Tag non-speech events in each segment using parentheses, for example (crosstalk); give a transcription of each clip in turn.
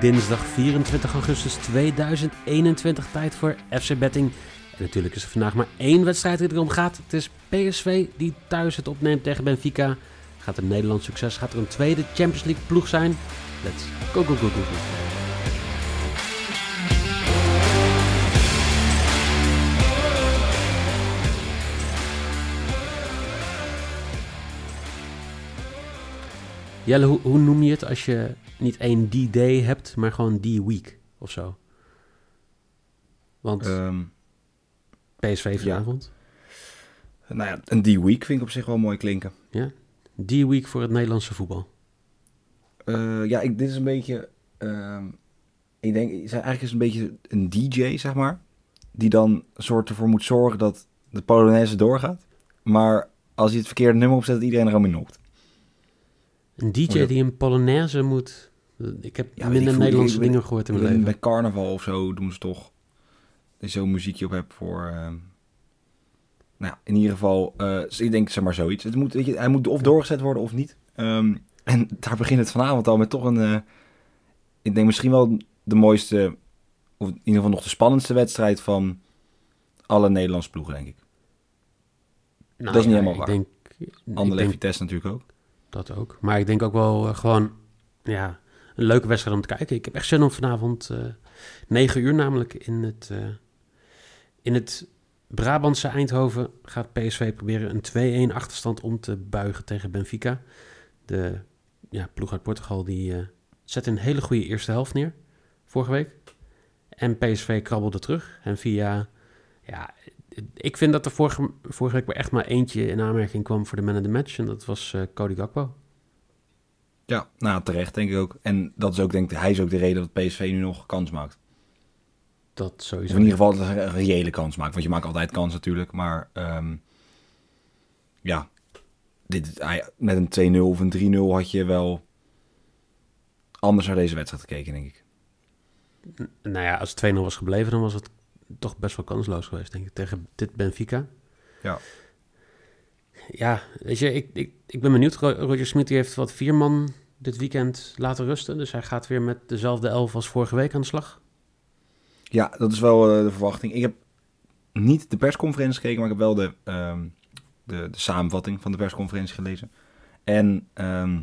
dinsdag 24 augustus 2021. Tijd voor FC Betting. En natuurlijk is er vandaag maar één wedstrijd die erom gaat. Het is PSV die thuis het opneemt tegen Benfica. Gaat een Nederlands succes? Gaat er een tweede Champions League ploeg zijn? Let's go, go, go, go, go. Jelle, hoe, hoe noem je het als je niet één D-day hebt, maar gewoon D-week of zo? Want Ehm, PSV vanavond. nou ja, een D-week vind ik op zich wel mooi klinken. D-week voor het Nederlandse voetbal. Eh, ja, ik, dit is een beetje... ehm, ik denk, eigenlijk is het een beetje een DJ, zeg maar. Die dan een soort ervoor moet zorgen dat de Polonaise doorgaat. Maar als hij het verkeerde nummer opzet, dat iedereen er in nopt. Een DJ die een Polonaise moet... Ik heb Ja, minder. Nederlandse dingen gehoord in mijn leven. Bij carnaval of zo doen ze toch... Dat je zo'n muziekje op hebt voor... ehm, nou ja, in ieder geval... eh, ik denk, zeg maar, zoiets. Het moet, weet je, hij moet of doorgezet worden of niet. Ehm, en daar begint het vanavond al met toch een... eh, ik denk misschien wel de mooiste... Of in ieder geval nog de spannendste wedstrijd van alle Nederlandse ploegen, denk ik. Nou, dat is niet ja, helemaal ik waar. Denk, ik Anderlecht denk Vitesse natuurlijk ook. Dat ook. Maar ik denk ook wel eh, gewoon... Ja, een leuke wedstrijd om te kijken. Ik heb echt zin om vanavond... eh 9 uur namelijk in het... eh, in het Brabantse Eindhoven gaat PSV proberen een 2-1 achterstand om te buigen tegen Benfica. De ja, ploeg uit Portugal die eh zet een hele goede eerste helft neer vorige week. En PSV krabbelde terug. En via, ja, ik vind dat er vorige, vorige week maar echt maar eentje in aanmerking kwam voor de man of the match. En dat was eh, Cody Gakpo. Ja, nou terecht denk ik ook. En dat is ook, denk ik, hij is ook de reden dat PSV nu nog kans maakt. Dat Of sowieso. in ieder geval dat hij een reële kans maakt. Want je maakt altijd kans natuurlijk. Maar ehm, ja, dit, met een 2-0 of een 3-0 had je wel anders naar deze wedstrijd gekeken, denk ik. Nou ja, als het 2-0 was gebleven, dan was het toch best wel kansloos geweest, denk ik, tegen dit Benfica. Ja. Ja, weet je, ik, ik, ik ben benieuwd. Ro- Roger Smit heeft wat vier man dit weekend laten rusten. Dus hij gaat weer met dezelfde elf als vorige week aan de slag. Ja, dat is wel eh, de verwachting. Ik heb niet de persconferentie gekeken, maar ik heb wel de, ehm, de, de samenvatting van de persconferentie gelezen. En ehm,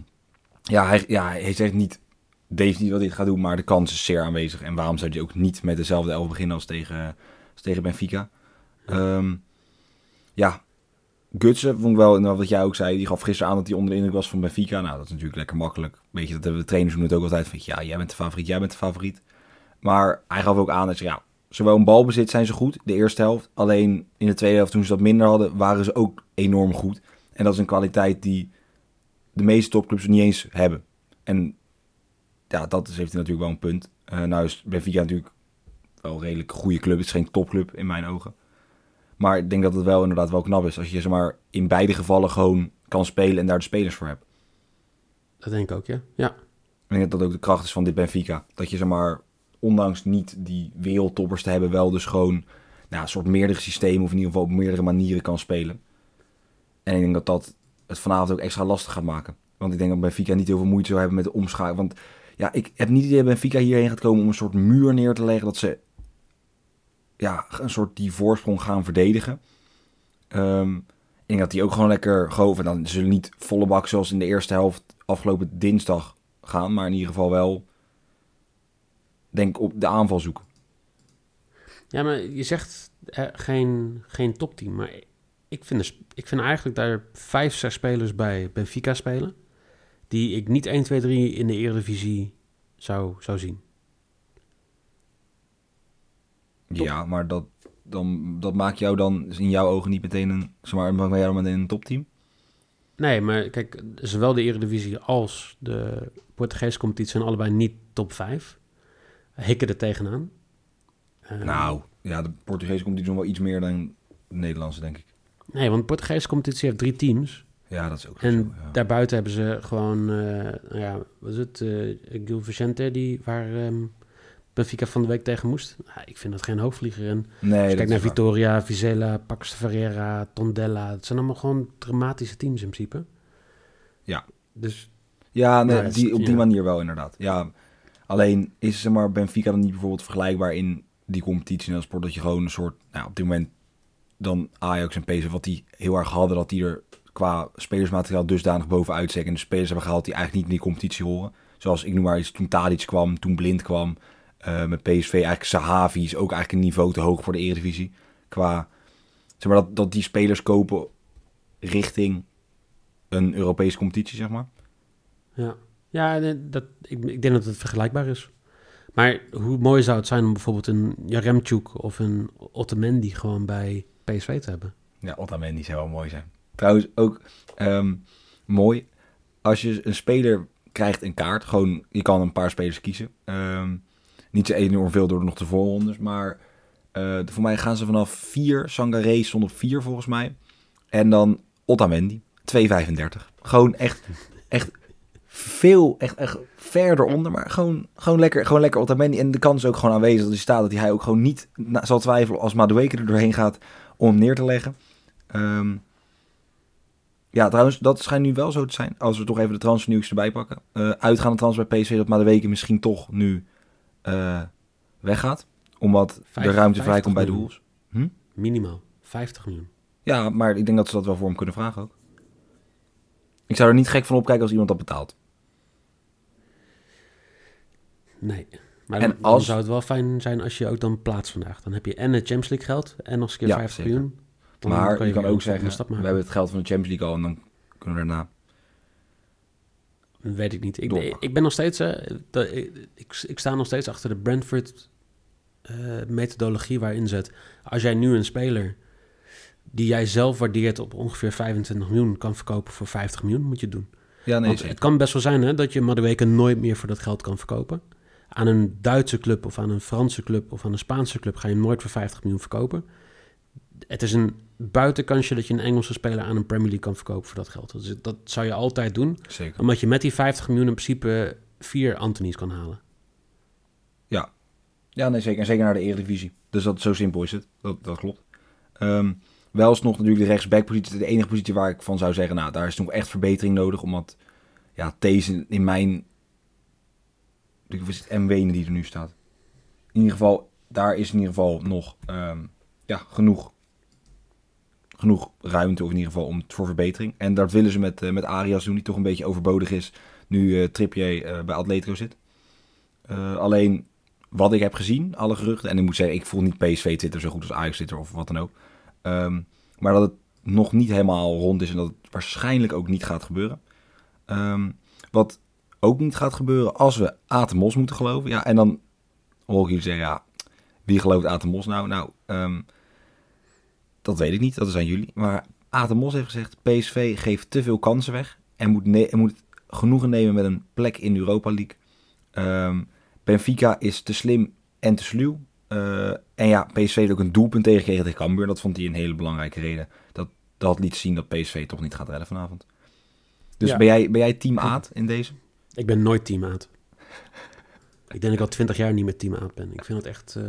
ja, hij, ja, hij zegt niet definitief wat hij gaat doen, maar de kans is zeer aanwezig. En waarom zou hij ook niet met dezelfde elf beginnen als tegen, als tegen Benfica? Ehm, ja, Gutsen vond ik wel, en wat jij ook zei, die gaf gisteren aan dat hij onder de indruk was van Benfica. Nou, dat is natuurlijk lekker makkelijk. Weet je, dat hebben de trainers doen het ook altijd. Van, ja, jij bent de favoriet, jij bent de favoriet. Maar hij gaf ook aan dat ze, ja, zowel in balbezit zijn ze goed, de eerste helft. Alleen in de tweede helft, toen ze dat minder hadden, waren ze ook enorm goed. En dat is een kwaliteit die de meeste topclubs niet eens hebben. En ja, dat is, heeft hij natuurlijk wel een punt. Eh nou is Benfica natuurlijk wel een redelijk goede club. Het is geen topclub in mijn ogen. Maar ik denk dat het wel inderdaad wel knap is. Als je zeg maar, in beide gevallen gewoon kan spelen en daar de spelers voor hebt. Dat denk ik ook, ja. Ja, Ik denk dat dat ook de kracht is van dit Benfica. Dat je zeg maar, ondanks niet die wereldtoppers te hebben, wel dus gewoon nou, een soort meerdere systemen of in ieder geval op meerdere manieren kan spelen. En ik denk dat dat het vanavond ook extra lastig gaat maken. Want ik denk dat Benfica niet heel veel moeite zou hebben met de omschakeling. Want ja, ik heb niet idee dat Benfica hierheen gaat komen om een soort muur neer te leggen. Dat ze ja, een soort die voorsprong gaan verdedigen. Ehm, ik denk dat die ook gewoon lekker goof. En dan zullen niet volle bak zoals in de eerste helft afgelopen dinsdag gaan. Maar in ieder geval wel, denk op de aanval zoeken. ja maar je zegt geen, geen topteam. Maar ik vind, er, ik vind eigenlijk daar vijf, zes spelers bij Benfica spelen. Die ik niet 1, 2, 3 in de Eredivisie zou, zou zien. Top. Ja, maar dat, dan, dat maakt jou dan in jouw ogen niet meteen een, zeg maar, maakt jou dan meteen een topteam? Nee, maar kijk, zowel de Eredivisie als de Portugese competitie zijn allebei niet top 5. Hikken er tegenaan. Eh, Nou, ja, de Portugese komt die nog wel iets meer dan de Nederlandse, denk ik. Nee, want de Portugese competitie heeft drie teams. Ja, dat is ook En zo. Ja. daarbuiten hebben ze gewoon, nou ja, wat is het, eh Gil Vicente, die, waar ehm, Benfica van de week tegen moest. Nou, ik vind dat geen hoogvlieger. En nee, als je kijkt naar waar. Vitoria, Vizela, Pax Ferreira, Tondela, het zijn allemaal gewoon dramatische teams in principe. Ja. Dus Ja, nee, Nou, die, op die ja. manier wel inderdaad. Ja, Alleen is zeg maar, Benfica dan niet bijvoorbeeld vergelijkbaar in die competitie en dat sport dat je gewoon een soort, nou op dit moment dan Ajax en PSV, wat die heel erg hadden, dat die er qua spelersmateriaal dusdanig bovenuit steken. En de spelers hebben gehaald die eigenlijk niet in die competitie horen. Zoals ik noem maar eens, toen Tadic kwam, toen Blind kwam. eh, met PSV eigenlijk Sahavi is ook eigenlijk een niveau te hoog voor de Eredivisie. Qua, zeg maar, dat, dat die spelers kopen richting een Europese competitie, zeg maar. Ja, ja dat, ik, ik denk dat het vergelijkbaar is. Maar hoe mooi zou het zijn om bijvoorbeeld een Jaremchuk of een Otamendi gewoon bij PSV te hebben? Ja, Otamendi zou wel mooi zijn. Trouwens, ook ehm, mooi, als je een speler krijgt een kaart, gewoon, je kan een paar spelers kiezen. Ehm, niet zo enorm veel door nog de voorrondes, maar eh, voor mij gaan ze vanaf 4, Sangaré stond op 4 volgens mij. En dan Otamendi, 2,35. Gewoon echt, echt veel, echt, echt verder onder, maar gewoon, gewoon, lekker, gewoon lekker Otamendi. En de kans is ook gewoon aanwezig dat hij staat, dat hij ook gewoon niet zal twijfelen als Madueke er doorheen gaat om neer te leggen. Ehm, ja, trouwens, dat schijnt nu wel zo te zijn. Als we toch even de transfernieuws erbij pakken. Eh uitgaande transfer bij PSV dat Madueke misschien toch nu eh, weggaat. Omdat Vijf- de ruimte 50 vrijkomt bij de miljoen. Wolves. Minimaal 50 miljoen. Ja, maar ik denk dat ze dat wel voor hem kunnen vragen ook. Ik zou er niet gek van opkijken als iemand dat betaalt. Nee. Maar En dan, dan als- zou het wel fijn zijn als je ook dan plaats vandaag. Dan heb je en het Champions League geld en nog eens een keer Ja, 50 zeker. miljoen. Maar je kan ook zeggen, we maken. hebben het geld van de Champions League al en dan kunnen we daarna. Weet ik niet. Ik, ik ben nog steeds... dat- ik, ik, ik sta nog steeds achter de Brentford eh, methodologie waarin zet... Als jij nu een speler die jij zelf waardeert op ongeveer 25 miljoen kan verkopen voor 50 miljoen, moet je het doen. Ja, nee, Want het kan best wel zijn hè, dat je Madueke nooit meer voor dat geld kan verkopen. Aan een Duitse club of aan een Franse club of aan een Spaanse club ga je hem nooit voor 50 miljoen verkopen. Het is een buitenkansje dat je een Engelse speler aan een Premier League kan verkopen voor dat geld. Dus dat zou je altijd doen, zeker. omdat je met die 50 miljoen in principe vier Anthony's kan halen. Ja, nee, zeker. En zeker naar de Eredivisie. Dus dat, zo simpel is het. Dat, dat klopt. Ehm, wel is nog natuurlijk de rechtsbackpositie de enige positie waar ik van zou zeggen... nou, daar is nog echt verbetering nodig. Omdat, ja, deze in mijn... Of is het MW die er nu staat? In ieder geval, daar is in ieder geval nog ehm, ja, genoeg, genoeg ruimte... of in ieder geval om, voor verbetering. En dat willen ze met, eh, met Arias doen, die toch een beetje overbodig is... nu eh Trippier eh, bij Atletico zit. Alleen wat ik heb gezien, alle geruchten. En ik moet zeggen, ik voel niet PSV Twitter zo goed als Ajax Twitter of wat dan ook. Ehm, maar dat het nog niet helemaal rond is en dat het waarschijnlijk ook niet gaat gebeuren. Ehm, wat ook niet gaat gebeuren als we Atemos moeten geloven. Ja, en dan hoor ik jullie zeggen, ja, wie gelooft Atemos nou? Nou, ehm, dat weet ik niet, dat zijn jullie. Maar Atemos heeft gezegd, PSV geeft te veel kansen weg en moet, ne- en moet genoegen nemen met een plek in de Europa League. Ehm, Benfica is te slim en te sluw. Eh, en ja, PSV heeft ook een doelpunt tegengekregen tegen Cambuur. Dat vond hij een hele belangrijke reden. Dat, dat liet zien dat PSV toch niet gaat redden vanavond. Dus Ja. ben, jij, ben jij team Aad in deze? Ik ben nooit team Aad. ik denk dat ik al 20 jaar niet met team Aad ben. Ik vind het echt... eh,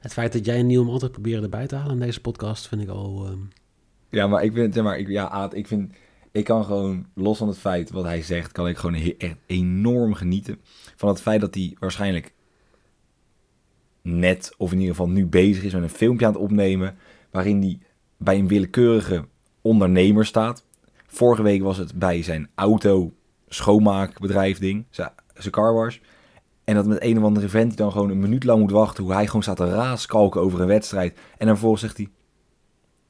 het feit dat jij en Niel hem altijd proberen erbij te halen in deze podcast, vind ik al... ehm, Ja, maar ik vind, zeg maar, ik, ja, ik vind, ik kan gewoon, los van het feit wat hij zegt, kan ik gewoon echt enorm genieten van het feit dat hij waarschijnlijk net, of in ieder geval nu bezig is met een filmpje aan het opnemen, waarin hij bij een willekeurige ondernemer staat. Vorige week was het bij zijn auto schoonmaakbedrijf ding, zijn carwash. En dat met een of andere vent die dan gewoon een minuut lang moet wachten, hoe hij gewoon staat te raaskalken over een wedstrijd. En dan vervolgens zegt hij,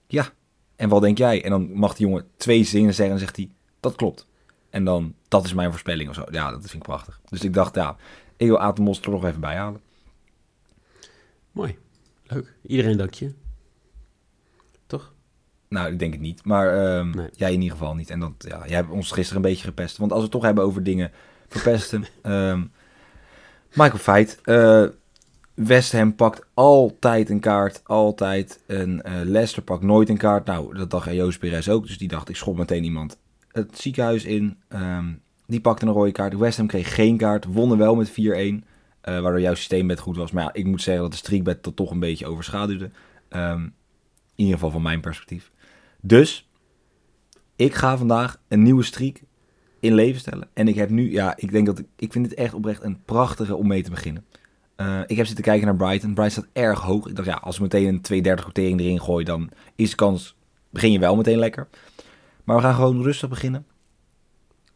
ja, en wat denk jij? En dan mag die jongen twee zinnen zeggen en zegt hij, dat klopt. En dan, dat is mijn voorspelling of zo. Ja, dat vind ik prachtig. Dus ik dacht, ja, ik wil Atemos er nog even bij halen. mooi. Leuk. Iedereen dank je. Toch? Nou, ik denk het niet. Maar ehm, Nee. jij in ieder geval niet. En dat, ja, jij hebt ons gisteren een beetje gepest. Want als we het toch hebben over dingen verpesten. (laughs) ehm Michael Feit. eh West Ham pakt altijd een kaart. Altijd. En eh Leicester pakt nooit een kaart. Nou, dat dacht Joost Perez ook. Dus die dacht, ik schop meteen iemand het ziekenhuis in. Ehm, die pakte een rode kaart. West Ham kreeg geen kaart. Wonnen wel met 4-1. eh, waardoor jouw systeembed goed was. Maar ja, ik moet zeggen dat de streakbed dat toch een beetje overschaduwde. Ehm, in ieder geval van mijn perspectief. Dus, ik ga vandaag een nieuwe streak in leven stellen. En ik heb nu, ja, ik denk dat ik, vind dit echt oprecht een prachtige om mee te beginnen. Eh, ik heb zitten kijken naar Brighton. Brighton staat erg hoog. Ik dacht, ja, als we meteen een 230 quotering erin gooien, dan is de kans, begin je wel meteen lekker. Maar we gaan gewoon rustig beginnen.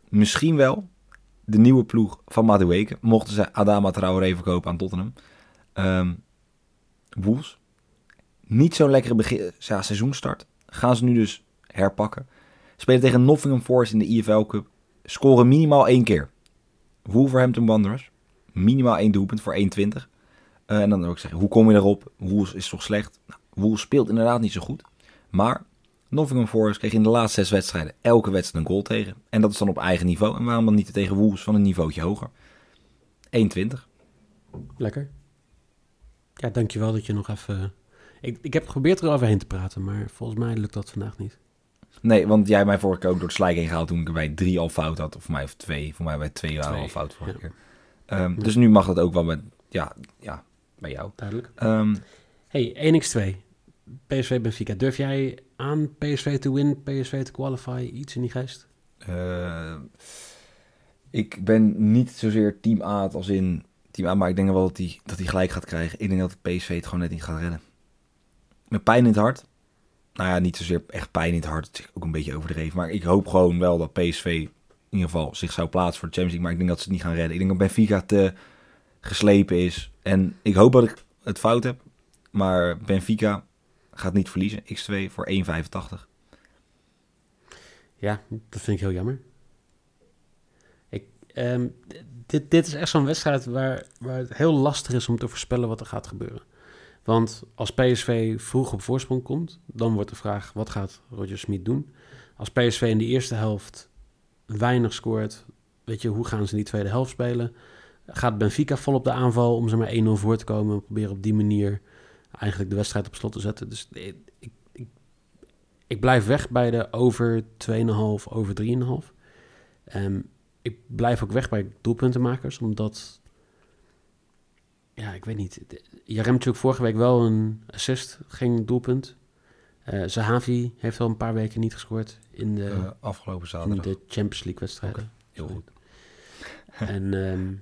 Misschien wel de nieuwe ploeg van Madueke, mochten ze Adama Traoré verkopen aan Tottenham. Ehm Wolves. Niet zo'n lekkere begin, seizoenstart. Gaan ze nu dus herpakken. Spelen tegen Nottingham Forest in de IFL Cup. Scoren minimaal één keer. Wolverhampton Wanderers. Minimaal één doelpunt voor 1,20. Eh, en dan ik zeggen, hoe kom je erop? Wolves is toch slecht? Nou, Wolves speelt inderdaad niet zo goed. Maar Nottingham Forest kreeg in de laatste zes wedstrijden elke wedstrijd een goal tegen. En dat is dan op eigen niveau. En waarom dan niet tegen Wolves van een niveautje hoger? 1,20. Lekker. Ja, dankjewel dat je nog even... Ik, ik heb geprobeerd eroverheen te praten, maar volgens mij lukt dat vandaag niet. Nee, want jij hebt mij vorige keer ook door het slijk heen gehaald toen ik er bij drie al fout had. Of voor mij of twee. Voor mij bij twee waren al fout vorige keer. Ehm. Dus nu mag dat ook wel met, ja, ja, bij jou. Duidelijk. Ehm, Hey, 1x2. PSV Benfica. Durf jij aan PSV te win, PSV te qualify, iets in die geest? eh, ik ben niet zozeer team A als in team A, maar ik denk wel dat hij dat hij gelijk gaat krijgen. Ik denk dat PSV het gewoon net niet gaat redden. Met pijn in het hart. Nou ja, niet zozeer echt pijn in het hart. Het is ook een beetje overdreven. Maar ik hoop gewoon wel dat PSV in ieder geval zich zou plaatsen voor de Champions League. Maar ik denk dat ze het niet gaan redden. Ik denk dat Benfica te geslepen is. En ik hoop dat ik het fout heb. Maar Benfica gaat niet verliezen. X2 voor 1,85. Ja, dat vind ik heel jammer. Ik, ehm, dit, dit is echt zo'n wedstrijd waar, waar het heel lastig is om te voorspellen wat er gaat gebeuren. Want als PSV vroeg op voorsprong komt, dan wordt de vraag: wat gaat Roger Smit doen? Als PSV in de eerste helft weinig scoort, weet je, hoe gaan ze in die tweede helft spelen? Gaat Benfica vol op de aanval om ze maar 1-0 voor te komen en proberen op die manier eigenlijk de wedstrijd op slot te zetten? Dus ik, ik, ik, ik blijf weg bij de over 2,5, over 3,5. Ehm ik blijf ook weg bij doelpuntenmakers, omdat... Ja, ik weet niet. Jaremchuk vorige week wel een assist, geen doelpunt. Eh Zahavi heeft al een paar weken niet gescoord in de, Eh, afgelopen in zaterdag. de Champions League wedstrijden. Heel goed. (laughs) En ehm,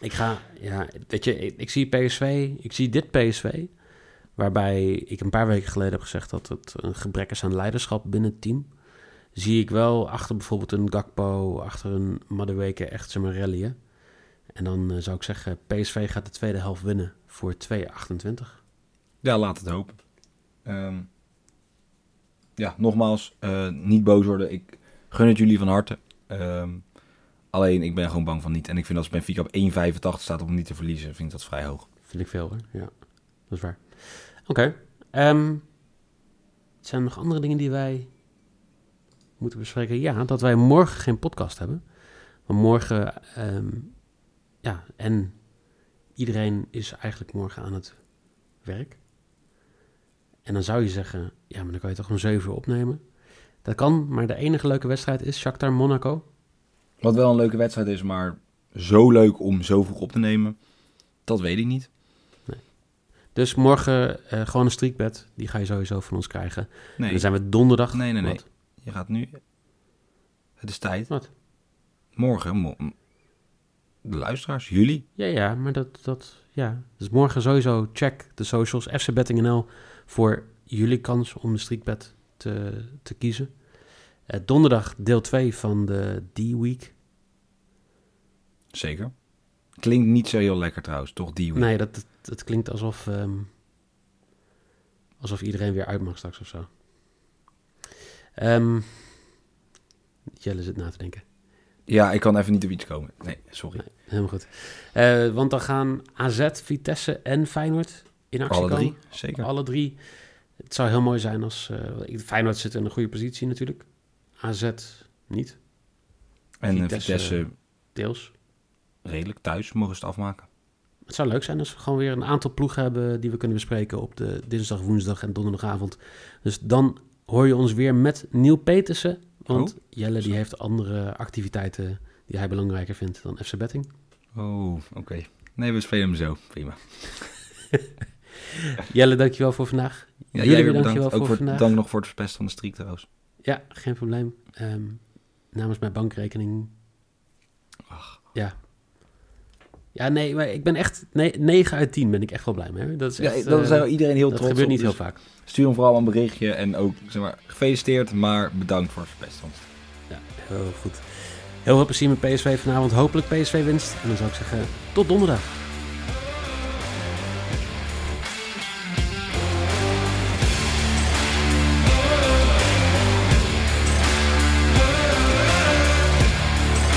ik ga, ja, weet je, ik, ik zie PSV, ik zie dit PSV, waarbij ik een paar weken geleden heb gezegd dat het een gebrek is aan leiderschap binnen het team. Zie ik wel achter bijvoorbeeld een Gakpo, achter een Madueke echt zeg maar rallyen. En dan eh, zou ik zeggen, PSV gaat de tweede helft winnen voor 2,28. Ja, laat het hopen. Ehm, ja, nogmaals, eh, niet boos worden. Ik gun het jullie van harte. Ehm, alleen, ik ben gewoon bang van niet. En ik vind als Benfica op 1,85 staat om niet te verliezen, vind ik dat vrij hoog. Vind ik veel hoor, ja, dat is waar. Oké, ehm, zijn er nog andere dingen die wij moeten bespreken? Ja, dat wij morgen geen podcast hebben. Maar morgen, ja, en iedereen is eigenlijk morgen aan het werk. En dan zou je zeggen, ja, maar dan kan je toch om 7 uur opnemen. Dat kan, maar de enige leuke wedstrijd is Shakhtar Monaco. Wat wel een leuke wedstrijd is, maar zo leuk om zo vroeg op te nemen, dat weet ik niet. Dus morgen eh, gewoon een streakbed, die ga je sowieso van ons krijgen. En Nee, dan zijn we donderdag. nee, nee. nee. Wat? Je gaat nu... Het is tijd. Wat? Morgen, mo- de luisteraars, jullie. Ja, ja, maar dat, dat, ja. Dus morgen sowieso check de socials, FC Betting NL, voor jullie kans om de streakbet te, te kiezen. Eh, donderdag deel 2 van de D-Week. Zeker. Klinkt niet zo heel lekker trouwens, toch die week? Nee, dat, dat, dat klinkt alsof, ehm, alsof iedereen weer uit mag straks of zo. Ehm, Jelle zit na te denken. Ja, ik kan even niet op iets komen. Nee, sorry. Nee, helemaal goed. Eh, want dan gaan AZ, Vitesse en Feyenoord in actie Alle komen. drie, zeker. Alle drie. Het zou heel mooi zijn als... eh Feyenoord zit in een goede positie natuurlijk. AZ niet, En eh, Vitesse, Vitesse, deels. redelijk thuis mogen ze het afmaken. Het zou leuk zijn als we gewoon weer een aantal ploegen hebben... die we kunnen bespreken op de dinsdag, woensdag en donderdagavond. Dus dan hoor je ons weer met Neil Petersen. Want Oh, Jelle die zo. heeft andere activiteiten die hij belangrijker vindt dan FC Betting. Oh, oké. Nee, we spelen hem zo. Prima. (laughs) Jelle, dankjewel voor vandaag. Ja, Jullie jij weer weer dankjewel bedankt. Ook voor voor vandaag. dank nog voor het verpesten van de streak trouwens. Ja, geen probleem. Ehm, namens mijn bankrekening. Ach. Ja. Ja, nee, maar ik ben echt... Nee, 9 uit 10 ben ik echt wel blij mee. Dat is Ja, echt, daar eh, zijn iedereen heel dat trots gebeurt op. niet dus heel vaak. Stuur hem vooral een berichtje en ook zeg maar, gefeliciteerd, maar bedankt voor het verpesten. Ja, heel goed. Heel veel plezier met PSV vanavond. Hopelijk PSV winst. En dan zou ik zeggen, tot donderdag.